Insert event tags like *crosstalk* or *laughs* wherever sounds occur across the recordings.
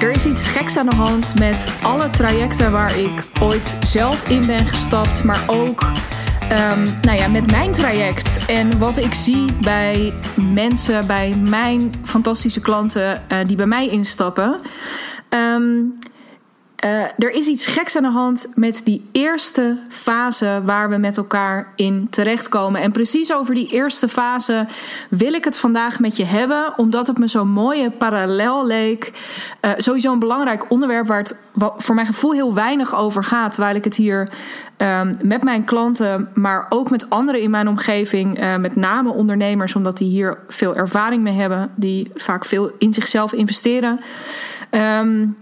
Er is iets geks aan de hand met alle trajecten waar ik ooit zelf in ben gestapt, maar ook um, nou ja, met mijn traject. En wat ik zie bij mensen, bij mijn fantastische klanten uh, die bij mij instappen. Um, uh, er is iets geks aan de hand met die eerste fase waar we met elkaar in terechtkomen. En precies over die eerste fase wil ik het vandaag met je hebben, omdat het me zo'n mooie parallel leek. Uh, sowieso een belangrijk onderwerp waar het voor mijn gevoel heel weinig over gaat, terwijl ik het hier um, met mijn klanten, maar ook met anderen in mijn omgeving, uh, met name ondernemers, omdat die hier veel ervaring mee hebben, die vaak veel in zichzelf investeren. Um,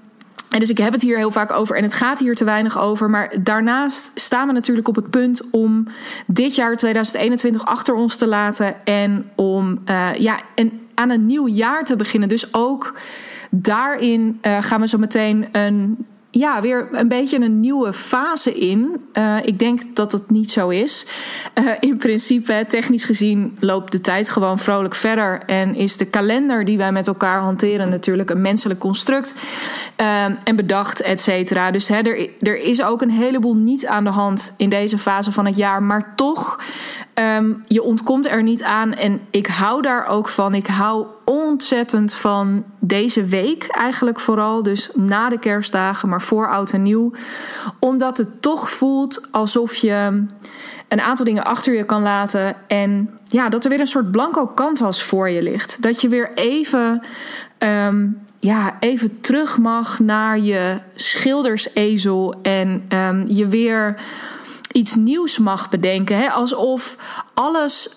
en dus ik heb het hier heel vaak over en het gaat hier te weinig over. Maar daarnaast staan we natuurlijk op het punt om dit jaar 2021 achter ons te laten. En om uh, ja, en aan een nieuw jaar te beginnen. Dus ook daarin uh, gaan we zo meteen een ja, weer een beetje een nieuwe fase in. Uh, ik denk dat het niet zo is. Uh, in principe, technisch gezien, loopt de tijd gewoon vrolijk verder. En is de kalender die wij met elkaar hanteren natuurlijk een menselijk construct. Uh, en bedacht, et cetera. Dus hè, er, er is ook een heleboel niet aan de hand in deze fase van het jaar. Maar toch Um, je ontkomt er niet aan en ik hou daar ook van. Ik hou ontzettend van deze week eigenlijk vooral. Dus na de kerstdagen, maar voor oud en nieuw. Omdat het toch voelt alsof je een aantal dingen achter je kan laten. En ja, dat er weer een soort blanco canvas voor je ligt. Dat je weer even, um, ja, even terug mag naar je schildersezel. En um, je weer iets nieuws mag bedenken. Hè? Alsof alles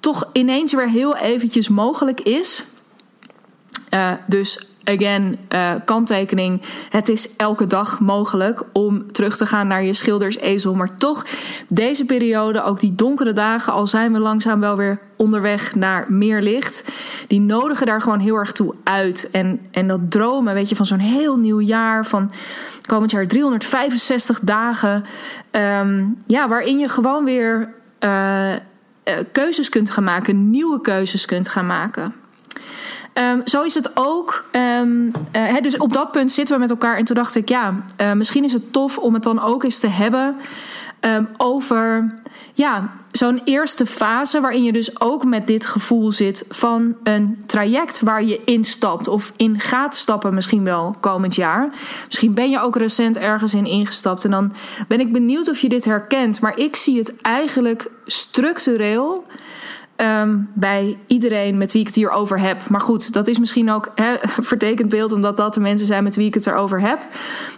toch ineens weer heel eventjes mogelijk is. Uh, dus again, uh, kanttekening. Het is elke dag mogelijk om terug te gaan naar je schildersezel. Maar toch, deze periode, ook die donkere dagen, al zijn we langzaam wel weer onderweg naar meer licht. Die nodigen daar gewoon heel erg toe uit. En, en dat dromen, weet je, van zo'n heel nieuw jaar. Van komend jaar 365 dagen. Um, ja, waarin je gewoon weer uh, keuzes kunt gaan maken, nieuwe keuzes kunt gaan maken. Um, zo is het ook. Um, uh, dus op dat punt zitten we met elkaar. En toen dacht ik, ja, uh, misschien is het tof om het dan ook eens te hebben um, over ja, zo'n eerste fase waarin je dus ook met dit gevoel zit van een traject waar je instapt of in gaat stappen misschien wel komend jaar. Misschien ben je ook recent ergens in ingestapt en dan ben ik benieuwd of je dit herkent. Maar ik zie het eigenlijk structureel Um, bij iedereen met wie ik het hier over heb. Maar goed, dat is misschien ook een *laughs* vertekend beeld, omdat dat de mensen zijn met wie ik het erover heb.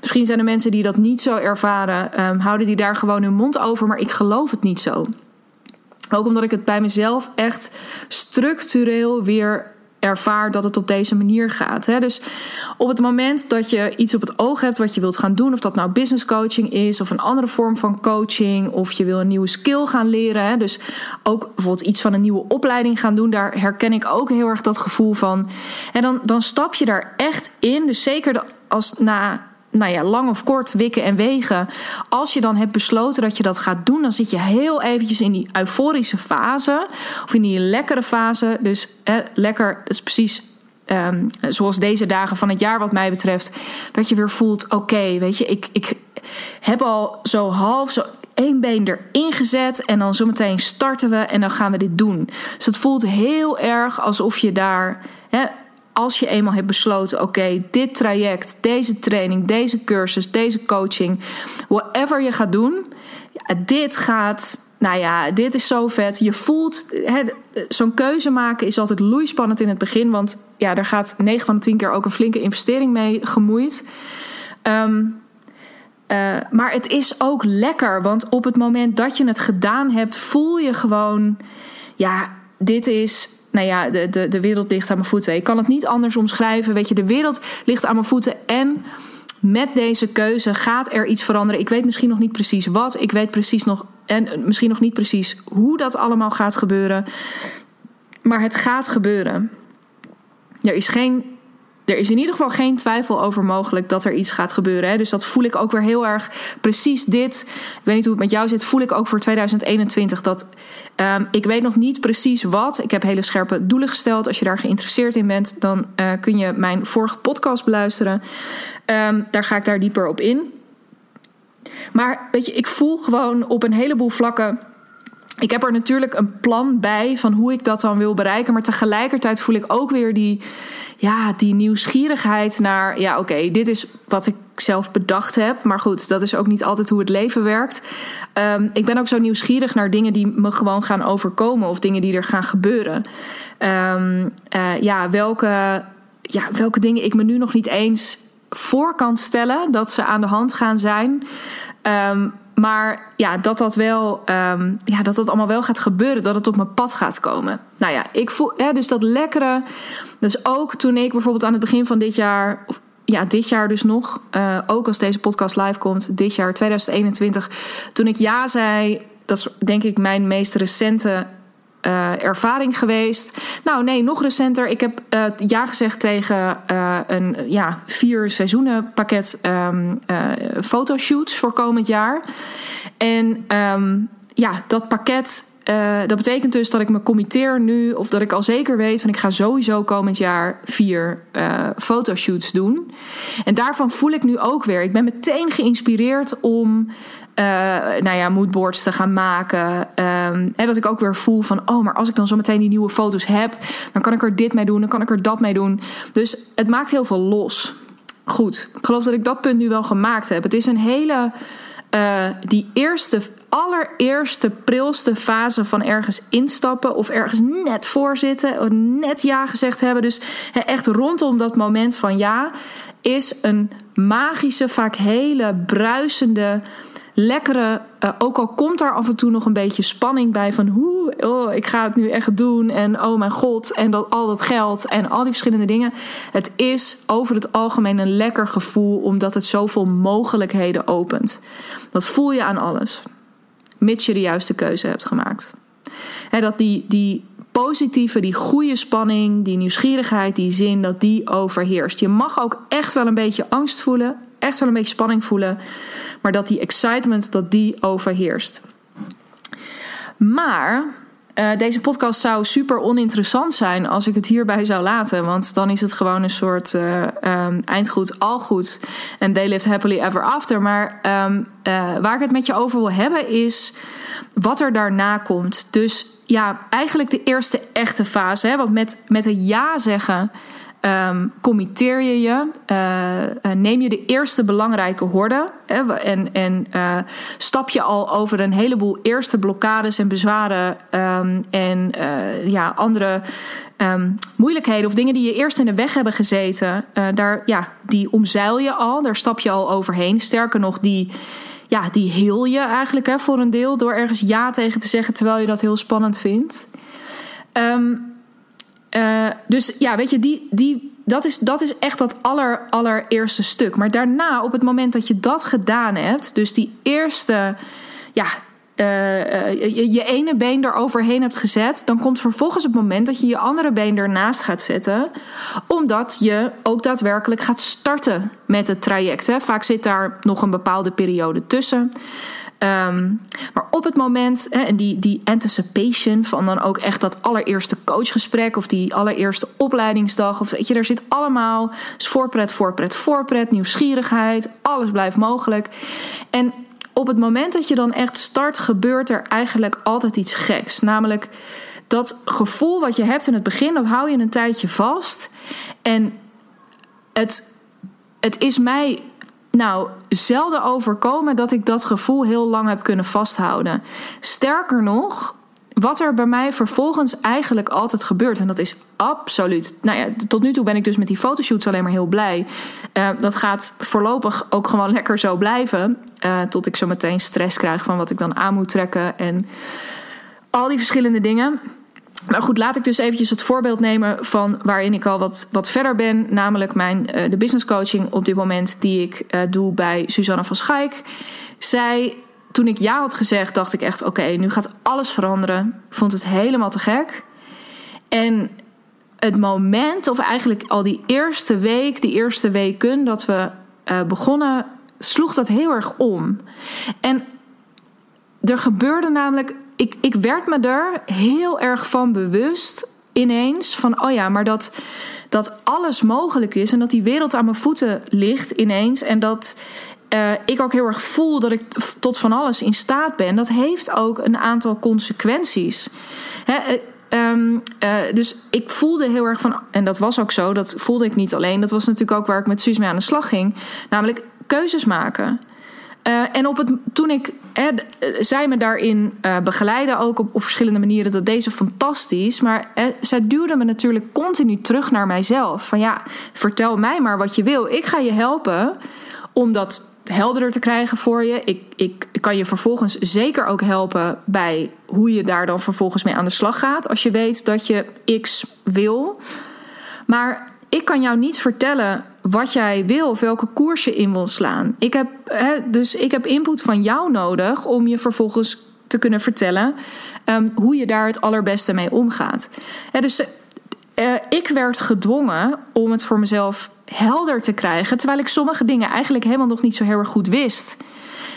Misschien zijn er mensen die dat niet zo ervaren, um, houden die daar gewoon hun mond over, maar ik geloof het niet zo. Ook omdat ik het bij mezelf echt structureel weer ervaar dat het op deze manier gaat. Hè? Dus op het moment dat je iets op het oog hebt wat je wilt gaan doen, of dat nou business coaching is of een andere vorm van coaching, of je wil een nieuwe skill gaan leren, hè? dus ook bijvoorbeeld iets van een nieuwe opleiding gaan doen, daar herken ik ook heel erg dat gevoel van. En dan, dan stap je daar echt in. Dus zeker als na nou ja, lang of kort wikken en wegen. Als je dan hebt besloten dat je dat gaat doen, dan zit je heel eventjes in die euforische fase. Of in die lekkere fase. Dus lekker, dat is precies um, zoals deze dagen van het jaar wat mij betreft. Dat je weer voelt, oké, weet je, ik, ik heb al zo half, zo één been erin gezet. En dan zometeen starten we en dan gaan we dit doen. Dus het voelt heel erg alsof je daar als je eenmaal hebt besloten: oké, dit traject, deze training, deze cursus, deze coaching, whatever je gaat doen, dit gaat. Nou ja, dit is zo vet. Je voelt, zo'n keuze maken is altijd loeispannend in het begin. Want ja, daar gaat 9 van de 10 keer ook een flinke investering mee gemoeid. Um, uh, maar het is ook lekker. Want op het moment dat je het gedaan hebt, voel je gewoon. Ja, dit is nou ja, de, de, de wereld ligt aan mijn voeten. Ik kan het niet anders omschrijven. Weet je, de wereld ligt aan mijn voeten. En met deze keuze gaat er iets veranderen. Ik weet misschien nog niet precies wat. Ik weet precies nog. En misschien nog niet precies hoe dat allemaal gaat gebeuren. Maar het gaat gebeuren. Er is geen er is in ieder geval geen twijfel over mogelijk dat er iets gaat gebeuren. Hè? Dus dat voel ik ook weer heel erg. Precies dit, ik weet niet hoe het met jou zit, voel ik ook voor 2021. Dat um, ik weet nog niet precies wat. Ik heb hele scherpe doelen gesteld. Als je daar geïnteresseerd in bent, dan uh, kun je mijn vorige podcast beluisteren. Um, daar ga ik daar dieper op in. Maar weet je, ik voel gewoon op een heleboel vlakken ik heb er natuurlijk een plan bij van hoe ik dat dan wil bereiken. Maar tegelijkertijd voel ik ook weer die, ja, die nieuwsgierigheid naar. Ja, oké, dit is wat ik zelf bedacht heb. Maar goed, dat is ook niet altijd hoe het leven werkt. Um, ik ben ook zo nieuwsgierig naar dingen die me gewoon gaan overkomen. Of dingen die er gaan gebeuren. Um, uh, ja, welke, ja, welke dingen ik me nu nog niet eens voor kan stellen dat ze aan de hand gaan zijn. Um, maar ja, dat dat wel, um, ja, dat dat allemaal wel gaat gebeuren, dat het op mijn pad gaat komen. Nou ja, ik voel, hè, dus dat lekkere. Dus ook toen ik bijvoorbeeld aan het begin van dit jaar, of, ja, dit jaar dus nog, uh, ook als deze podcast live komt, dit jaar 2021, toen ik ja zei, dat is denk ik mijn meest recente uh, ervaring geweest. Nou, nee, nog recenter. Ik heb uh, ja gezegd tegen uh, een ja, vier seizoenen pakket um, fotoshoots voor komend jaar. En um, ja, dat pakket. dat betekent dus dat ik me committeer nu, of dat ik al zeker weet van ik ga sowieso komend jaar vier fotoshoots doen. En daarvan voel ik nu ook weer. Ik ben meteen geïnspireerd om uh, nou ja, moodboards te gaan maken. En dat ik ook weer voel van, oh, maar als ik dan zo meteen die nieuwe foto's heb, dan kan ik er dit mee doen, dan kan ik er dat mee doen. Dus het maakt heel veel los. Goed, ik geloof dat ik dat punt nu wel gemaakt heb. Het is een hele, uh, die eerste, allereerste, prilste fase van ergens instappen of ergens net voor zitten, net ja gezegd hebben. Dus echt rondom dat moment van ja, is een magische, vaak hele bruisende lekkere, uh, ook al komt daar af en toe nog een beetje spanning bij van hoe, oh, ik ga het nu echt doen en oh mijn god en dat, al dat geld en al die verschillende dingen. Het is over het algemeen een lekker gevoel omdat het zoveel mogelijkheden opent. Dat voel je aan alles, mits je de juiste keuze hebt gemaakt. Dat die, die positieve, die goede spanning, die nieuwsgierigheid, die zin, dat die overheerst. Je mag ook echt wel een beetje angst voelen, echt wel een beetje spanning voelen, maar dat die excitement, dat die overheerst. Maar uh, deze podcast zou super oninteressant zijn als ik het hierbij zou laten. Want dan is het gewoon een soort uh, um, eindgoed, al goed. En they lived happily ever after. Maar um, uh, waar ik het met je over wil hebben is wat er daarna komt. Dus ja, eigenlijk de eerste echte fase. Hè? Want met, met een ja zeggen um, committeer je je. Uh, neem je de eerste belangrijke horde. Hè? En, en uh, stap je al over een heleboel eerste blokkades en bezwaren. Um, en ja, andere um, moeilijkheden of dingen die je eerst in de weg hebben gezeten. daar, ja, die omzeil je al. Daar stap je al overheen. Sterker nog, die ja, die heel je eigenlijk hè, voor een deel door ergens ja tegen te zeggen terwijl je dat heel spannend vindt. Uh, dus ja, weet je, die, die, dat, is, dat is echt dat aller, allereerste stuk. Maar daarna, op het moment dat je dat gedaan hebt, dus die eerste, ja, uh, je, je, ene been eroverheen hebt gezet, dan komt vervolgens het moment dat je je andere been ernaast gaat zetten, omdat je ook daadwerkelijk gaat starten met het traject. Hè. Vaak zit daar nog een bepaalde periode tussen. Um, maar op het moment, hè, en die, die anticipation van dan ook echt dat allereerste coachgesprek of die allereerste opleidingsdag, of weet je, daar zit allemaal voorpret, voorpret, voorpret, nieuwsgierigheid, alles blijft mogelijk. En op het moment dat je dan echt start, gebeurt er eigenlijk altijd iets geks. Namelijk dat gevoel wat je hebt in het begin, dat hou je een tijdje vast. En het, het is mij nou zelden overkomen dat ik dat gevoel heel lang heb kunnen vasthouden. Sterker nog, wat er bij mij vervolgens eigenlijk altijd gebeurt, en dat is absoluut. Nou ja, tot nu toe ben ik dus met die fotoshoots alleen maar heel blij. Uh, dat gaat voorlopig ook gewoon *laughs* lekker zo blijven. Uh, tot ik zo meteen stress krijg van wat ik dan aan moet trekken en al die verschillende dingen. Maar goed, laat ik dus eventjes het voorbeeld nemen van waarin ik al wat, wat verder ben. Namelijk mijn, uh, de business coaching op dit moment die ik uh, doe bij Suzanne van Schaik. Zij, toen ik ja had gezegd, dacht ik echt oké, nu gaat alles veranderen. Vond het helemaal te gek. En het moment, of eigenlijk al die eerste week, die eerste weken dat we uh, begonnen, sloeg dat heel erg om. En er gebeurde namelijk, ik, ik werd me er heel erg van bewust ineens van, oh ja, maar dat, dat alles mogelijk is en dat die wereld aan mijn voeten ligt ineens en dat uh, ik ook heel erg voel dat ik tot van alles in staat ben, dat heeft ook een aantal consequenties. Hè, um, uh, dus ik voelde heel erg van, en dat was ook zo, dat voelde ik niet alleen, dat was natuurlijk ook waar ik met Suus mee aan de slag ging, namelijk keuzes maken. Uh, en op het, toen ik, hè, zij me daarin uh, begeleiden, ook op, op verschillende manieren, dat deze fantastisch. Maar zij duwde me natuurlijk continu terug naar mijzelf. Van ja, vertel mij maar wat je wil. Ik ga je helpen om dat helderder te krijgen voor je. Ik, ik, kan je vervolgens zeker ook helpen bij hoe je daar dan vervolgens mee aan de slag gaat. Als je weet dat je X wil. Maar ik kan jou niet vertellen wat jij wil of welke koers je in wil slaan. Ik heb, hè, dus ik heb input van jou nodig om je vervolgens te kunnen vertellen um, hoe je daar het allerbeste mee omgaat. Dus uh, ik werd gedwongen om het voor mezelf helder te krijgen, terwijl ik sommige dingen eigenlijk helemaal nog niet zo heel erg goed wist.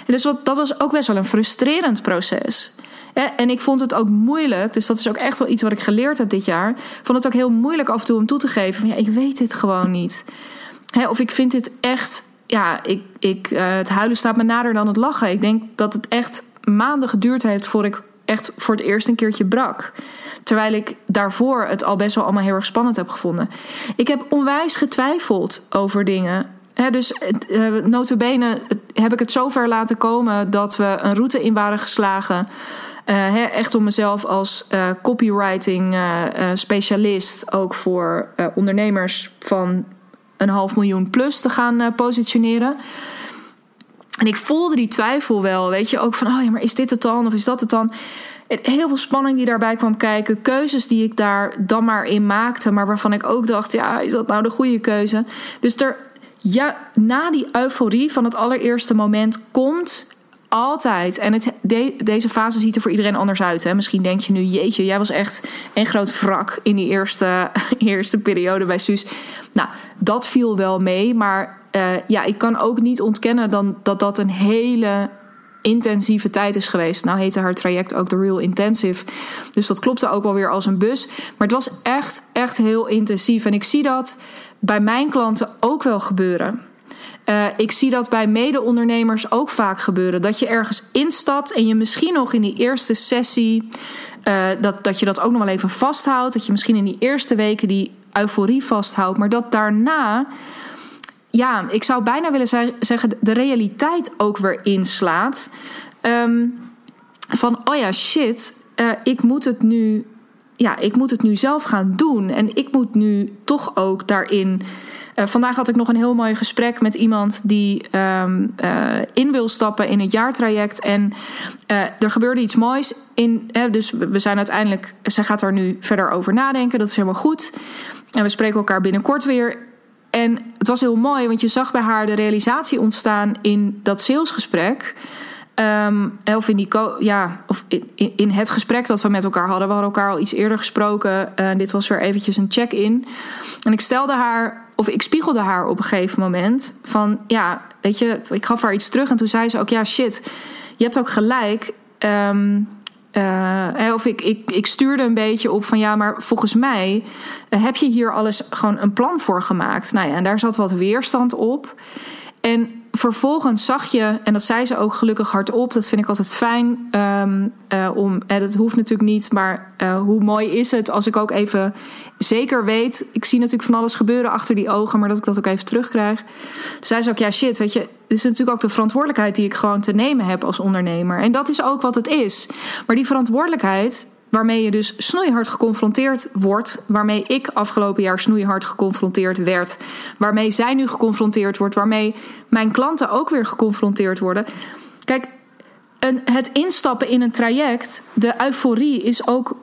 Dus dat was ook best wel een frustrerend proces. En ik vond het ook moeilijk, dus dat is ook echt wel iets wat ik geleerd heb dit jaar. Vond het ook heel moeilijk af en toe om toe te geven van ja, ik weet dit gewoon niet. Of ik vind dit echt, ja, ik, ik, uh, het huilen staat me nader dan het lachen. Ik denk dat het echt maanden geduurd heeft voordat ik echt voor het eerst een keertje brak. Terwijl ik daarvoor het al best wel allemaal heel erg spannend heb gevonden. Ik heb onwijs getwijfeld over dingen. Dus uh, notabene heb ik het zover laten komen dat we een route in waren geslagen. Uh, echt om mezelf als uh, copywriting specialist ook voor ondernemers van een half miljoen plus te gaan positioneren. En ik voelde die twijfel wel, weet je, ook van, oh ja, maar is dit het dan of is dat het dan? heel veel spanning die daarbij kwam kijken. Keuzes die ik daar dan maar in maakte. Maar waarvan ik ook dacht: ja, is dat nou de goede keuze? Dus er, ja, na die euforie van het allereerste moment komt altijd. En het, deze fase ziet er voor iedereen anders uit. Hè? Misschien denk je nu: jeetje, jij was echt een groot wrak in die eerste, *laughs* eerste periode bij Suus. Nou, dat viel wel mee. Maar uh, ja, ik kan ook niet ontkennen dan, dat dat een hele intensieve tijd is geweest. Nou heette haar traject ook de Real Intensive. Dus dat klopte ook wel weer als een bus. Maar het was echt, echt heel intensief. En ik zie dat bij mijn klanten ook wel gebeuren. Uh, ik zie dat bij mede-ondernemers ook vaak gebeuren. Dat je ergens instapt en je misschien nog in die eerste sessie. Uh, dat, dat je dat ook nog wel even vasthoudt. Dat je misschien in die eerste weken die euforie vasthoudt. Maar dat daarna ja, ik zou bijna willen zeggen, de realiteit ook weer inslaat. Um, van, oh ja, shit, uh, ik moet het nu. Ja, ik moet het nu zelf gaan doen. En ik moet nu toch ook daarin. Uh, vandaag had ik nog een heel mooi gesprek met iemand die um, uh, in wil stappen in het jaartraject. En er gebeurde iets moois in. dus we zijn uiteindelijk. Zij gaat er nu verder over nadenken. Dat is helemaal goed. En we spreken elkaar binnenkort weer. En het was heel mooi, want je zag bij haar de realisatie ontstaan in dat salesgesprek. Um, of in, die ja, of in, in, het gesprek dat we met elkaar hadden. We hadden elkaar al iets eerder gesproken. Uh, dit was weer eventjes een check-in. En ik stelde haar, of ik spiegelde haar op een gegeven moment. Van ja, weet je, ik gaf haar iets terug. En toen zei ze ook: ja, shit, je hebt ook gelijk. Um, uh, of ik, ik, ik stuurde een beetje op van ja, maar volgens mij heb je hier alles gewoon een plan voor gemaakt. Nou ja, en daar zat wat weerstand op. En vervolgens zag je, en dat zei ze ook gelukkig hardop, dat vind ik altijd fijn um, uh, om, en dat hoeft natuurlijk niet, maar uh, hoe mooi is het als ik ook even zeker weet, ik zie natuurlijk van alles gebeuren achter die ogen, maar dat ik dat ook even terugkrijg. Toen zei ze ook, ja shit, weet je, dit is natuurlijk ook de verantwoordelijkheid die ik gewoon te nemen heb als ondernemer. En dat is ook wat het is. Maar die verantwoordelijkheid, waarmee je dus snoeihard geconfronteerd wordt, waarmee ik afgelopen jaar snoeihard geconfronteerd werd, waarmee zij nu geconfronteerd wordt, waarmee mijn klanten ook weer geconfronteerd worden. Kijk, een, het instappen in een traject, de euforie is ook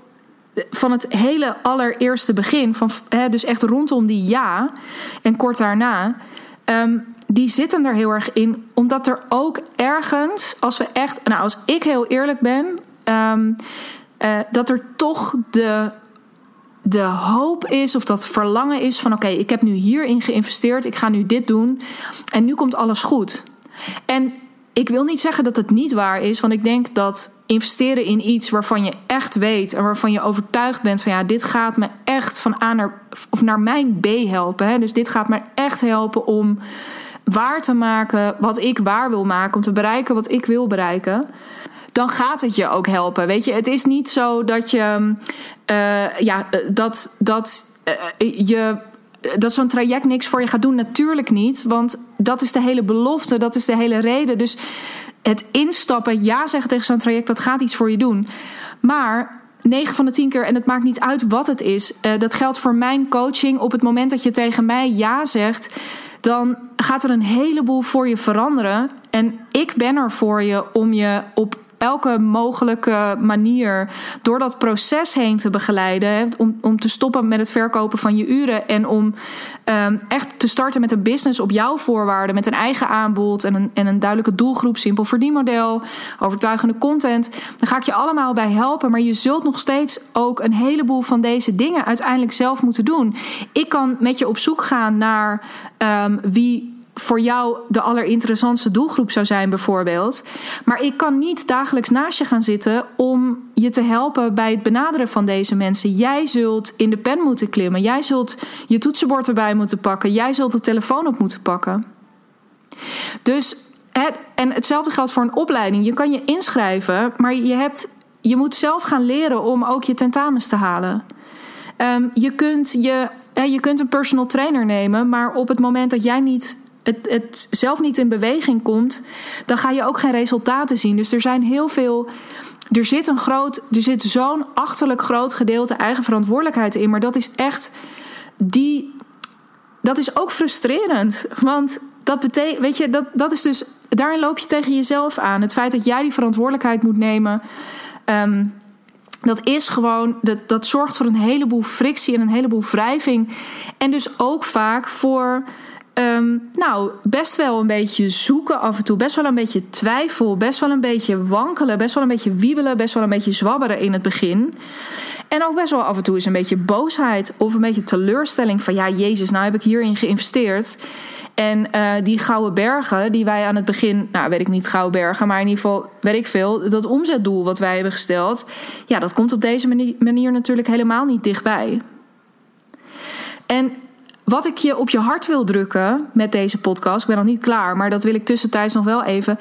van het hele allereerste begin, van, dus echt rondom die ja en kort daarna. Um, die zitten er heel erg in, omdat er ook ergens, als we echt, nou, als ik heel eerlijk ben, um, uh, dat er toch de de hoop is of dat verlangen is van oké, ik heb nu hierin geïnvesteerd, ik ga nu dit doen en nu komt alles goed. En ik wil niet zeggen dat het niet waar is, want ik denk dat investeren in iets waarvan je echt weet en waarvan je overtuigd bent van ja, dit gaat me echt van A naar, of naar mijn B helpen. Dus dit gaat me echt helpen om waar te maken wat ik waar wil maken, om te bereiken wat ik wil bereiken. Dan gaat het je ook helpen. Weet je, het is niet zo dat je, uh, ja, dat, dat uh, je dat zo'n traject niks voor je gaat doen. Natuurlijk niet, want dat is de hele belofte, dat is de hele reden. Dus het instappen, ja zeggen tegen zo'n traject, dat gaat iets voor je doen. Maar 9 van de 10 keer, en het maakt niet uit wat het is, dat geldt voor mijn coaching. Op het moment dat je tegen mij ja zegt, dan gaat er een heleboel voor je veranderen. En ik ben er voor je om je op elke mogelijke manier door dat proces heen te begeleiden. Om, om te stoppen met het verkopen van je uren. En om um, echt te starten met een business op jouw voorwaarden. Met een eigen aanbod en een, en een duidelijke doelgroep. Simpel verdienmodel. Overtuigende content. Dan ga ik je allemaal bij helpen. Maar je zult nog steeds ook een heleboel van deze dingen uiteindelijk zelf moeten doen. Ik kan met je op zoek gaan naar um, wie voor jou de allerinteressantste doelgroep zou zijn, bijvoorbeeld. Maar ik kan niet dagelijks naast je gaan zitten om je te helpen bij het benaderen van deze mensen. Jij zult in de pen moeten klimmen. Jij zult je toetsenbord erbij moeten pakken. Jij zult de telefoon op moeten pakken. Dus, en hetzelfde geldt voor een opleiding. Je kan je inschrijven, maar je, hebt, je moet zelf gaan leren om ook je tentamens te halen. Um, je, kunt je, je kunt een personal trainer nemen, maar op het moment dat jij niet het, het zelf niet in beweging komt, dan ga je ook geen resultaten zien. Dus er zijn heel veel. Er zit een groot, er zit zo'n achterlijk groot gedeelte eigen verantwoordelijkheid in. Maar dat is echt die. Dat is ook frustrerend. Want dat betekent, weet je, dat, dat is dus. Daarin loop je tegen jezelf aan. Het feit dat jij die verantwoordelijkheid moet nemen. Um, dat is gewoon, dat, dat zorgt voor een heleboel frictie en een heleboel wrijving. En dus ook vaak voor Um, nou, best wel een beetje zoeken af en toe. Best wel een beetje twijfel. Best wel een beetje wankelen. Best wel een beetje wiebelen. Best wel een beetje zwabberen in het begin. En ook best wel af en toe is een beetje boosheid. Of een beetje teleurstelling van ja, Jezus, nou heb ik hierin geïnvesteerd. En uh, die gouden bergen die wij aan het begin, nou weet ik niet gouden bergen, maar in ieder geval weet ik veel, dat omzetdoel wat wij hebben gesteld, ja, dat komt op deze manier natuurlijk helemaal niet dichtbij. En wat ik je op je hart wil drukken met deze podcast, ik ben nog niet klaar, maar dat wil ik tussentijds nog wel even.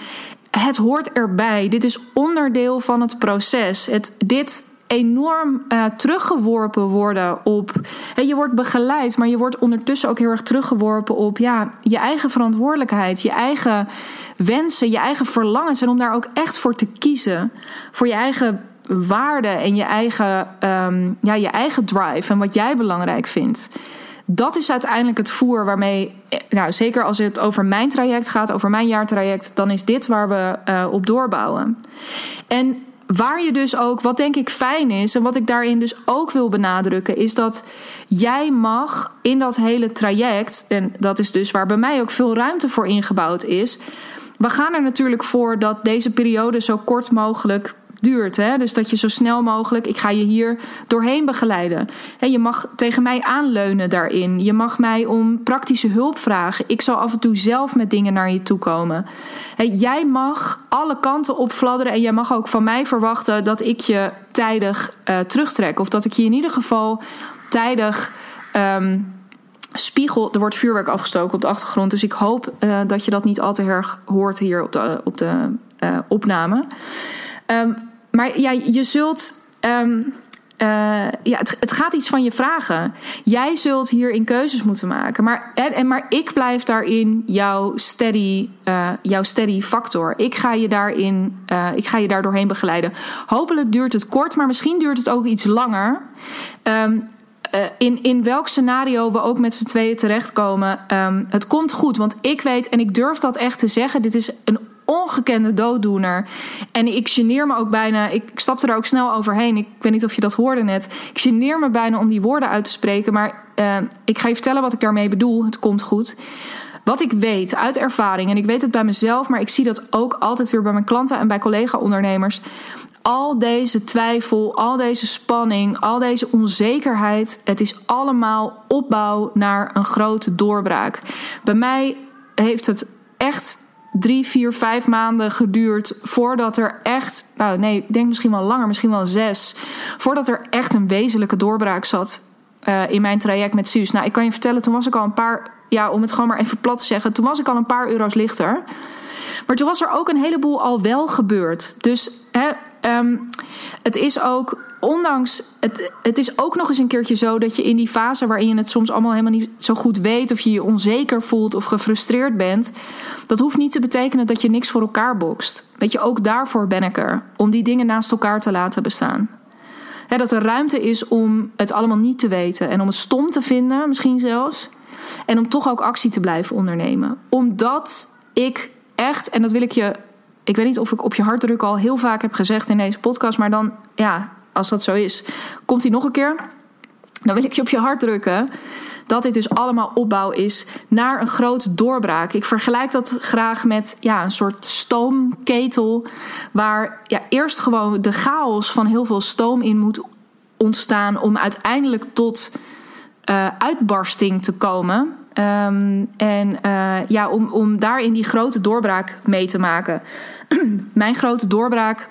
Het hoort erbij. Dit is onderdeel van het proces. Het, dit enorm uh, teruggeworpen worden op. Je wordt begeleid, maar je wordt ondertussen ook heel erg teruggeworpen op ja, je eigen verantwoordelijkheid, je eigen wensen, je eigen verlangens. En om daar ook echt voor te kiezen. Voor je eigen waarden en je eigen, um, ja, je eigen drive en wat jij belangrijk vindt dat is uiteindelijk het voer waarmee, nou, zeker als het over mijn traject gaat, over mijn jaartraject, dan is dit waar we uh, op doorbouwen. En waar je dus ook, wat denk ik fijn is en wat ik daarin dus ook wil benadrukken, is dat jij mag in dat hele traject, en dat is dus waar bij mij ook veel ruimte voor ingebouwd is. We gaan er natuurlijk voor dat deze periode zo kort mogelijk duurt. Hè? Dus dat je zo snel mogelijk, ik ga je hier doorheen begeleiden. Hè, je mag tegen mij aanleunen daarin. Je mag mij om praktische hulp vragen. Ik zal af en toe zelf met dingen naar je toe komen. Jij mag alle kanten opfladderen en jij mag ook van mij verwachten dat ik je tijdig uh, terugtrek. Of dat ik je in ieder geval tijdig. Um, spiegel. Er wordt vuurwerk afgestoken op de achtergrond. Dus ik hoop uh, dat je dat niet al te erg hoort hier op de, op de uh, opname. Um, maar ja, je zult. Um, uh, ja, het, gaat iets van je vragen. Jij zult hierin keuzes moeten maken. Maar, en, maar ik blijf daarin jouw steady, uh, jouw steady factor. Ik ga je daarin, uh, ik ga je daar doorheen begeleiden. Hopelijk duurt het kort, maar misschien duurt het ook iets langer. Um, in, in welk scenario we ook met z'n tweeën terechtkomen. Um, het komt goed, want ik weet en ik durf dat echt te zeggen. Dit is een ongekende dooddoener. En ik geneer me ook bijna, ik, ik stapte er ook snel overheen. Ik weet niet of je dat hoorde net. Ik geneer me bijna om die woorden uit te spreken. Maar uh, ik ga je vertellen wat ik daarmee bedoel. Het komt goed. Wat ik weet uit ervaring, en ik weet het bij mezelf, maar ik zie dat ook altijd weer bij mijn klanten en bij collega-ondernemers. al deze twijfel, al deze spanning, al deze onzekerheid, het is allemaal opbouw naar een grote doorbraak. Bij mij heeft het echt drie, vier, vijf maanden geduurd voordat er echt, nou nee, ik denk misschien wel langer, misschien wel zes, voordat er echt een wezenlijke doorbraak zat uh, in mijn traject met Suus. Nou, ik kan je vertellen, toen was ik al een paar, ja, om het gewoon maar even plat te zeggen, toen was ik al een paar euro's lichter. Maar toen was er ook een heleboel al wel gebeurd. Dus hè, um, het is ook, ondanks, het, het is ook nog eens een keertje zo dat je in die fase waarin je het soms allemaal helemaal niet zo goed weet, of je je onzeker voelt of gefrustreerd bent, dat hoeft niet te betekenen dat je niks voor elkaar bokst. Weet je, ook daarvoor ben ik er, om die dingen naast elkaar te laten bestaan. dat er ruimte is om het allemaal niet te weten en om het stom te vinden, misschien zelfs. En om toch ook actie te blijven ondernemen. Omdat ik echt, en dat wil ik je ik weet niet of ik op je hart druk al heel vaak heb gezegd in deze podcast, maar dan, ja, als dat zo is, komt hij nog een keer. Dan wil ik je op je hart drukken dat dit dus allemaal opbouw is naar een grote doorbraak. Ik vergelijk dat graag met ja, een soort stoomketel, waar ja, eerst gewoon de chaos van heel veel stoom in moet ontstaan om uiteindelijk tot uh, uitbarsting te komen. Um, en uh, ja, om, om daarin die grote doorbraak mee te maken. *clears throat* Mijn grote doorbraak,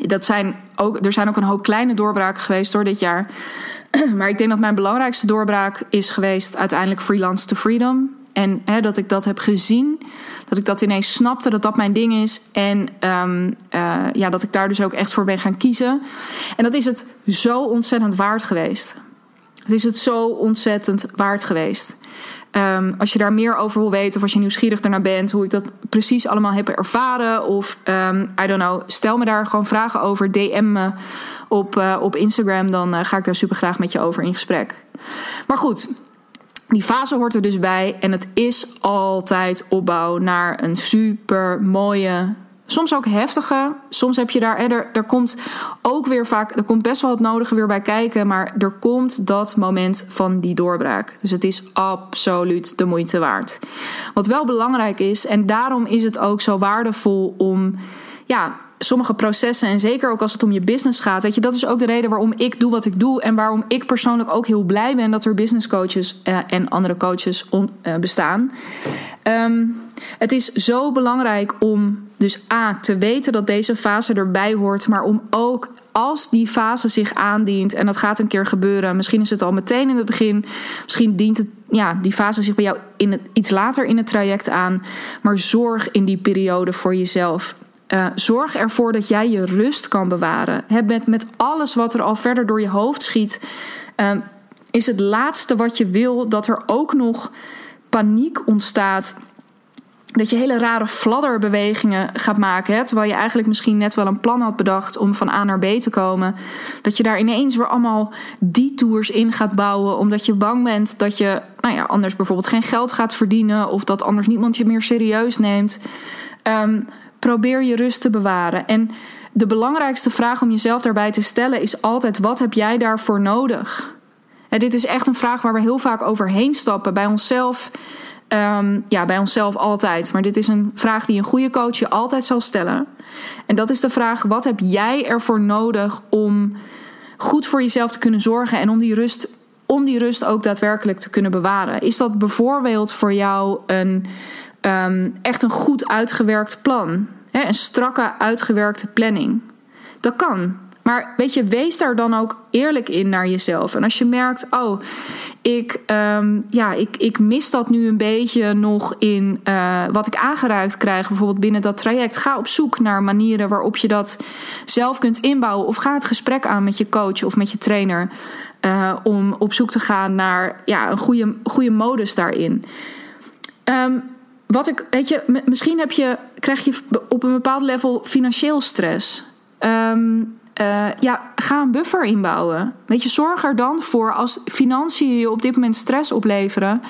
dat zijn ook, er zijn ook een hoop kleine doorbraken geweest door dit jaar. *clears throat* maar ik denk dat mijn belangrijkste doorbraak is geweest uiteindelijk Freelance to Freedom. En hè, dat ik dat heb gezien, dat ik dat ineens snapte dat dat mijn ding is. En um, uh, ja, dat ik daar dus ook echt voor ben gaan kiezen. En dat is het zo ontzettend waard geweest. Het is het zo ontzettend waard geweest. Um, als je daar meer over wil weten of als je nieuwsgierig daarnaar bent, hoe ik dat precies allemaal heb ervaren, of um, I don't know, stel me daar gewoon vragen over, DM me op, uh, op Instagram, dan uh, ga ik daar super graag met je over in gesprek. Maar goed, die fase hoort er dus bij en het is altijd opbouw naar een super mooie Soms ook heftige. Soms heb je daar. Er, er komt ook weer vaak. Er komt best wel het nodige weer bij kijken. Maar er komt dat moment van die doorbraak. Dus het is absoluut de moeite waard. Wat wel belangrijk is. En daarom is het ook zo waardevol om. Ja, sommige processen en zeker ook als het om je business gaat, weet je, dat is ook de reden waarom ik doe wat ik doe en waarom ik persoonlijk ook heel blij ben dat er business coaches uh, en andere coaches uh, bestaan. Um, het is zo belangrijk om dus A te weten dat deze fase erbij hoort, maar om ook als die fase zich aandient en dat gaat een keer gebeuren, misschien is het al meteen in het begin, misschien dient het, ja, die fase zich bij jou in het, iets later in het traject aan, maar zorg in die periode voor jezelf. Uh, zorg ervoor dat jij je rust kan bewaren. Met, met alles wat er al verder door je hoofd schiet, uh, is het laatste wat je wil dat er ook nog paniek ontstaat dat je hele rare fladderbewegingen gaat maken. Hè? Terwijl je eigenlijk misschien net wel een plan had bedacht om van A naar B te komen. Dat je daar ineens weer allemaal die tours in gaat bouwen. Omdat je bang bent dat je nou ja, anders bijvoorbeeld geen geld gaat verdienen. Of dat anders niemand je meer serieus neemt. Um, probeer je rust te bewaren. En de belangrijkste vraag om jezelf daarbij te stellen is altijd: wat heb jij daarvoor nodig? En dit is echt een vraag waar we heel vaak overheen stappen bij onszelf. Um, ja, bij onszelf altijd. Maar dit is een vraag die een goede coach je altijd zal stellen. En dat is de vraag: wat heb jij ervoor nodig om goed voor jezelf te kunnen zorgen en om die rust, om die rust ook daadwerkelijk te kunnen bewaren? Is dat bijvoorbeeld voor jou een um, echt een goed uitgewerkt plan? Hè? Een strakke uitgewerkte planning? Dat kan. Maar weet je, wees daar dan ook eerlijk in naar jezelf. En als je merkt, oh, ik, um, ja, ik, ik mis dat nu een beetje nog in uh, wat ik aangereikt krijg, bijvoorbeeld binnen dat traject. Ga op zoek naar manieren waarop je dat zelf kunt inbouwen. Of ga het gesprek aan met je coach of met je trainer. Uh, om op zoek te gaan naar ja, een goede, goede modus daarin. Um, wat ik, weet je, misschien heb je, krijg je op een bepaald level financieel stress. Um, uh, ja, ga een buffer inbouwen. Weet je, zorg er dan voor als financiën je op dit moment stress opleveren.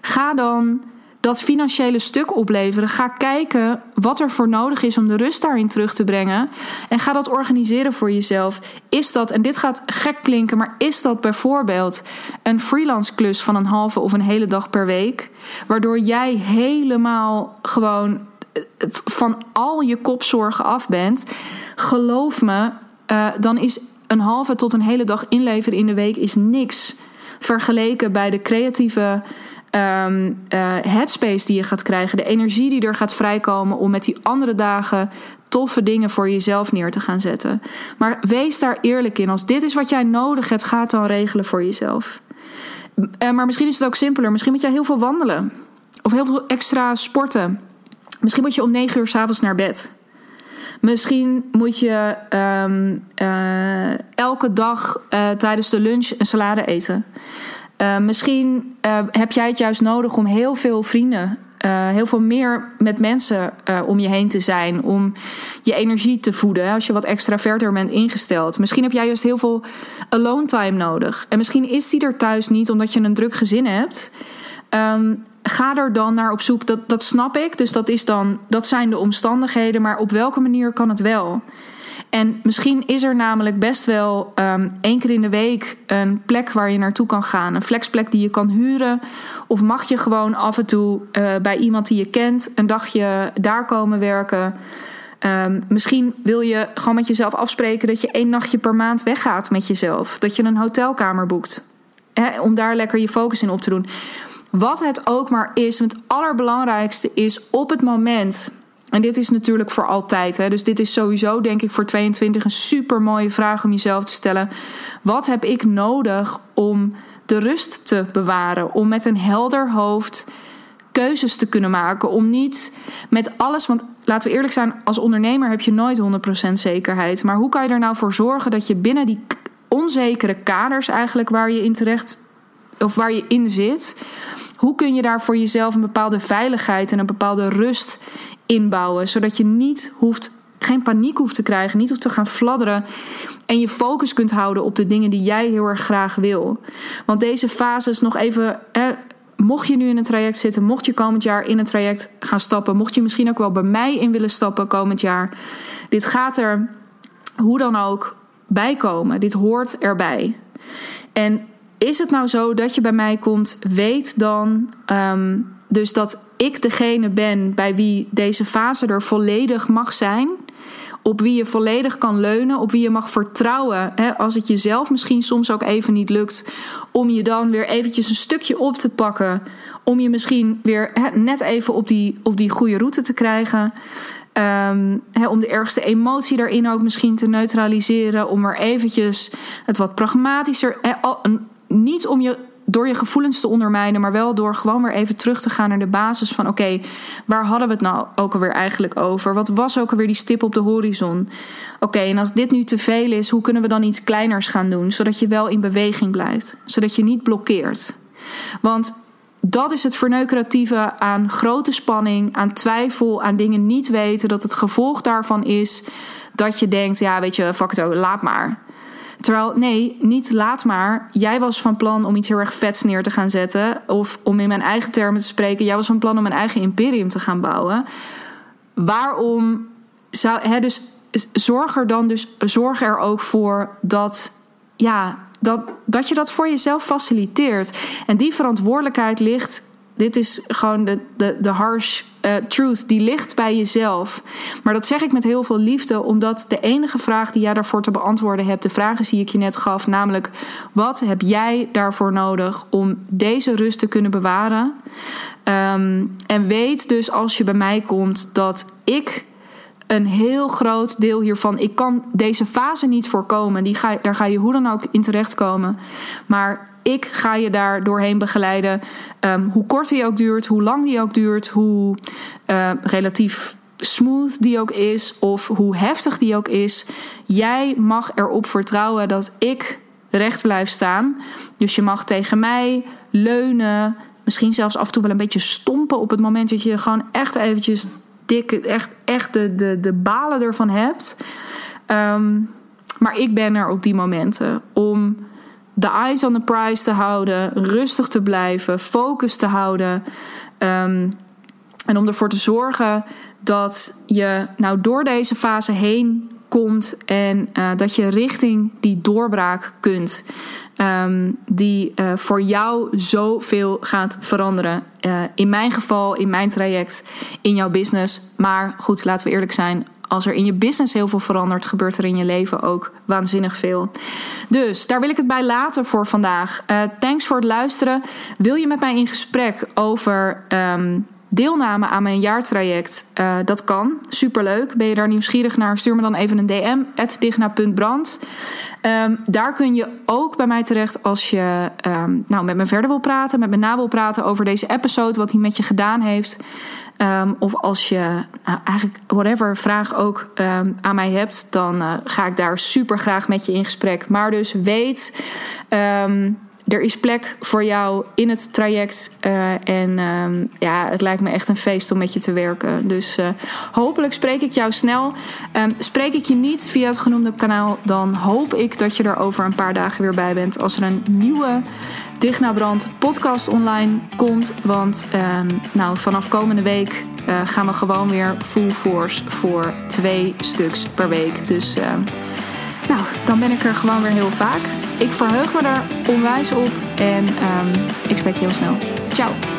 Ga dan dat financiële stuk opleveren. Ga kijken wat er voor nodig is om de rust daarin terug te brengen. En ga dat organiseren voor jezelf. Is dat, en dit gaat gek klinken, maar is dat bijvoorbeeld een freelance klus van een halve of een hele dag per week? Waardoor jij helemaal gewoon van al je kopzorgen af bent, geloof me, uh, dan is een halve tot een hele dag inleveren in de week is niks vergeleken bij de creatieve um, uh, headspace die je gaat krijgen, de energie die er gaat vrijkomen om met die andere dagen toffe dingen voor jezelf neer te gaan zetten. Maar wees daar eerlijk in. Als dit is wat jij nodig hebt, ga het dan regelen voor jezelf. Uh, maar misschien is het ook simpeler. Misschien moet jij heel veel wandelen. Of heel veel extra sporten. Misschien moet je om negen uur s'avonds naar bed. Misschien moet je um, uh, elke dag uh, tijdens de lunch een salade eten. Uh, misschien heb jij het juist nodig om heel veel vrienden, heel veel meer met mensen om je heen te zijn. Om je energie te voeden als je wat extraverter bent ingesteld. Misschien heb jij juist heel veel alone time nodig. En misschien is die er thuis niet omdat je een druk gezin hebt. Um, ga er dan naar op zoek. Dat, dat snap ik. Dus dat, is dan, dat zijn de omstandigheden. Maar op welke manier kan het wel? En misschien is er namelijk best wel um, één keer in de week een plek waar je naartoe kan gaan. Een flexplek die je kan huren. Of mag je gewoon af en toe uh, bij iemand die je kent een dagje daar komen werken. Um, misschien wil je gewoon met jezelf afspreken dat je één nachtje per maand weggaat met jezelf. Dat je een hotelkamer boekt. Om daar lekker je focus in op te doen. Wat het ook maar is, het allerbelangrijkste is op het moment. En dit is natuurlijk voor altijd. Hè, dus dit is sowieso, denk ik, voor 22 een super mooie vraag om jezelf te stellen. Wat heb ik nodig om de rust te bewaren? Om met een helder hoofd keuzes te kunnen maken. Om niet met alles. Want laten we eerlijk zijn, als ondernemer heb je nooit 100% zekerheid. Maar hoe kan je er nou voor zorgen dat je binnen die onzekere kaders eigenlijk waar je in terecht. of waar je in zit hoe kun je daar voor jezelf een bepaalde veiligheid en een bepaalde rust inbouwen, zodat je niet hoeft, geen paniek hoeft te krijgen, niet hoeft te gaan fladderen en je focus kunt houden op de dingen die jij heel erg graag wil. Want deze fases nog even. mocht je nu in een traject zitten, mocht je komend jaar in een traject gaan stappen, mocht je misschien ook wel bij mij in willen stappen komend jaar, dit gaat er hoe dan ook bij komen. Dit hoort erbij. En is het nou zo dat je bij mij komt, weet dan um, dus dat ik degene ben bij wie deze fase er volledig mag zijn. Op wie je volledig kan leunen, op wie je mag vertrouwen. Hè, als het jezelf misschien soms ook even niet lukt, om je dan weer eventjes een stukje op te pakken. Om je misschien weer net even op die, op die goede route te krijgen. Um, om de ergste emotie daarin ook misschien te neutraliseren. Om er eventjes het wat pragmatischer niet om je door je gevoelens te ondermijnen, maar wel door gewoon weer even terug te gaan naar de basis van: oké, waar hadden we het nou ook alweer eigenlijk over? Wat was ook alweer die stip op de horizon? Oké, en als dit nu te veel is, hoe kunnen we dan iets kleiners gaan doen, zodat je wel in beweging blijft, zodat je niet blokkeert? Want dat is het verneukeratieve aan grote spanning, aan twijfel, aan dingen niet weten, dat het gevolg daarvan is dat je denkt: ja, weet je, fuck het ook, laat maar. Terwijl, nee, niet laat maar. Jij was van plan om iets heel erg vets neer te gaan zetten. Of om in mijn eigen termen te spreken, jij was van plan om een eigen imperium te gaan bouwen. Waarom zou. Hè, dus zorg er dan dus zorg er ook voor dat. Ja, dat, dat je dat voor jezelf faciliteert. En die verantwoordelijkheid ligt dit is gewoon de, de, de harsh uh, truth. Die ligt bij jezelf. Maar dat zeg ik met heel veel liefde, omdat de enige vraag die jij daarvoor te beantwoorden hebt, de vraag is die ik je net gaf, namelijk: wat heb jij daarvoor nodig om deze rust te kunnen bewaren? Um, en weet dus als je bij mij komt dat ik een heel groot deel hiervan. Ik kan deze fase niet voorkomen. Die ga, daar ga je hoe dan ook in terechtkomen. Maar ik ga je daar doorheen begeleiden. Um, hoe kort die ook duurt, hoe lang die ook duurt, hoe uh, relatief smooth die ook is of hoe heftig die ook is. Jij mag erop vertrouwen dat ik recht blijf staan. Dus je mag tegen mij leunen, misschien zelfs af en toe wel een beetje stompen op het moment dat je gewoon echt eventjes dik, echt, echt de, de, de balen ervan hebt. Um, maar ik ben er op die momenten om de eyes on the prize te houden, rustig te blijven, focus te houden. Um, en om ervoor te zorgen dat je nou door deze fase heen komt en uh, dat je richting die doorbraak kunt. ehm, die uh, voor jou zoveel gaat veranderen. Uh, in mijn geval, in mijn traject, in jouw business. Maar goed, laten we eerlijk zijn. Als er in je business heel veel verandert, gebeurt er in je leven ook waanzinnig veel. Dus daar wil ik het bij laten voor vandaag. Uh, thanks voor het luisteren. Wil je met mij in gesprek over. Um, deelname aan mijn jaartraject, uh, dat kan. Superleuk. Ben je daar nieuwsgierig naar? Stuur me dan even een DM, digna.brand. Um, daar kun je ook bij mij terecht als je um, nou, met me verder wil praten, met me na wil praten over deze episode, wat hij met je gedaan heeft. Um, of als je nou, eigenlijk whatever vraag ook aan mij hebt, dan uh, ga ik daar super graag met je in gesprek. Maar dus weet. Er is plek voor jou in het traject. Uh, en uh, ja, het lijkt me echt een feest om met je te werken. Dus uh, hopelijk spreek ik jou snel. Um, spreek ik je niet via het genoemde kanaal, dan hoop ik dat je er over een paar dagen weer bij bent. Als er een nieuwe Digna Brand podcast online komt. Want um, nou, vanaf komende week uh, gaan we gewoon weer full force voor twee stuks per week. Dus ehm, nou, dan ben ik er gewoon weer heel vaak. Ik verheug me er onwijs op en um, ik spreek je heel snel. Ciao!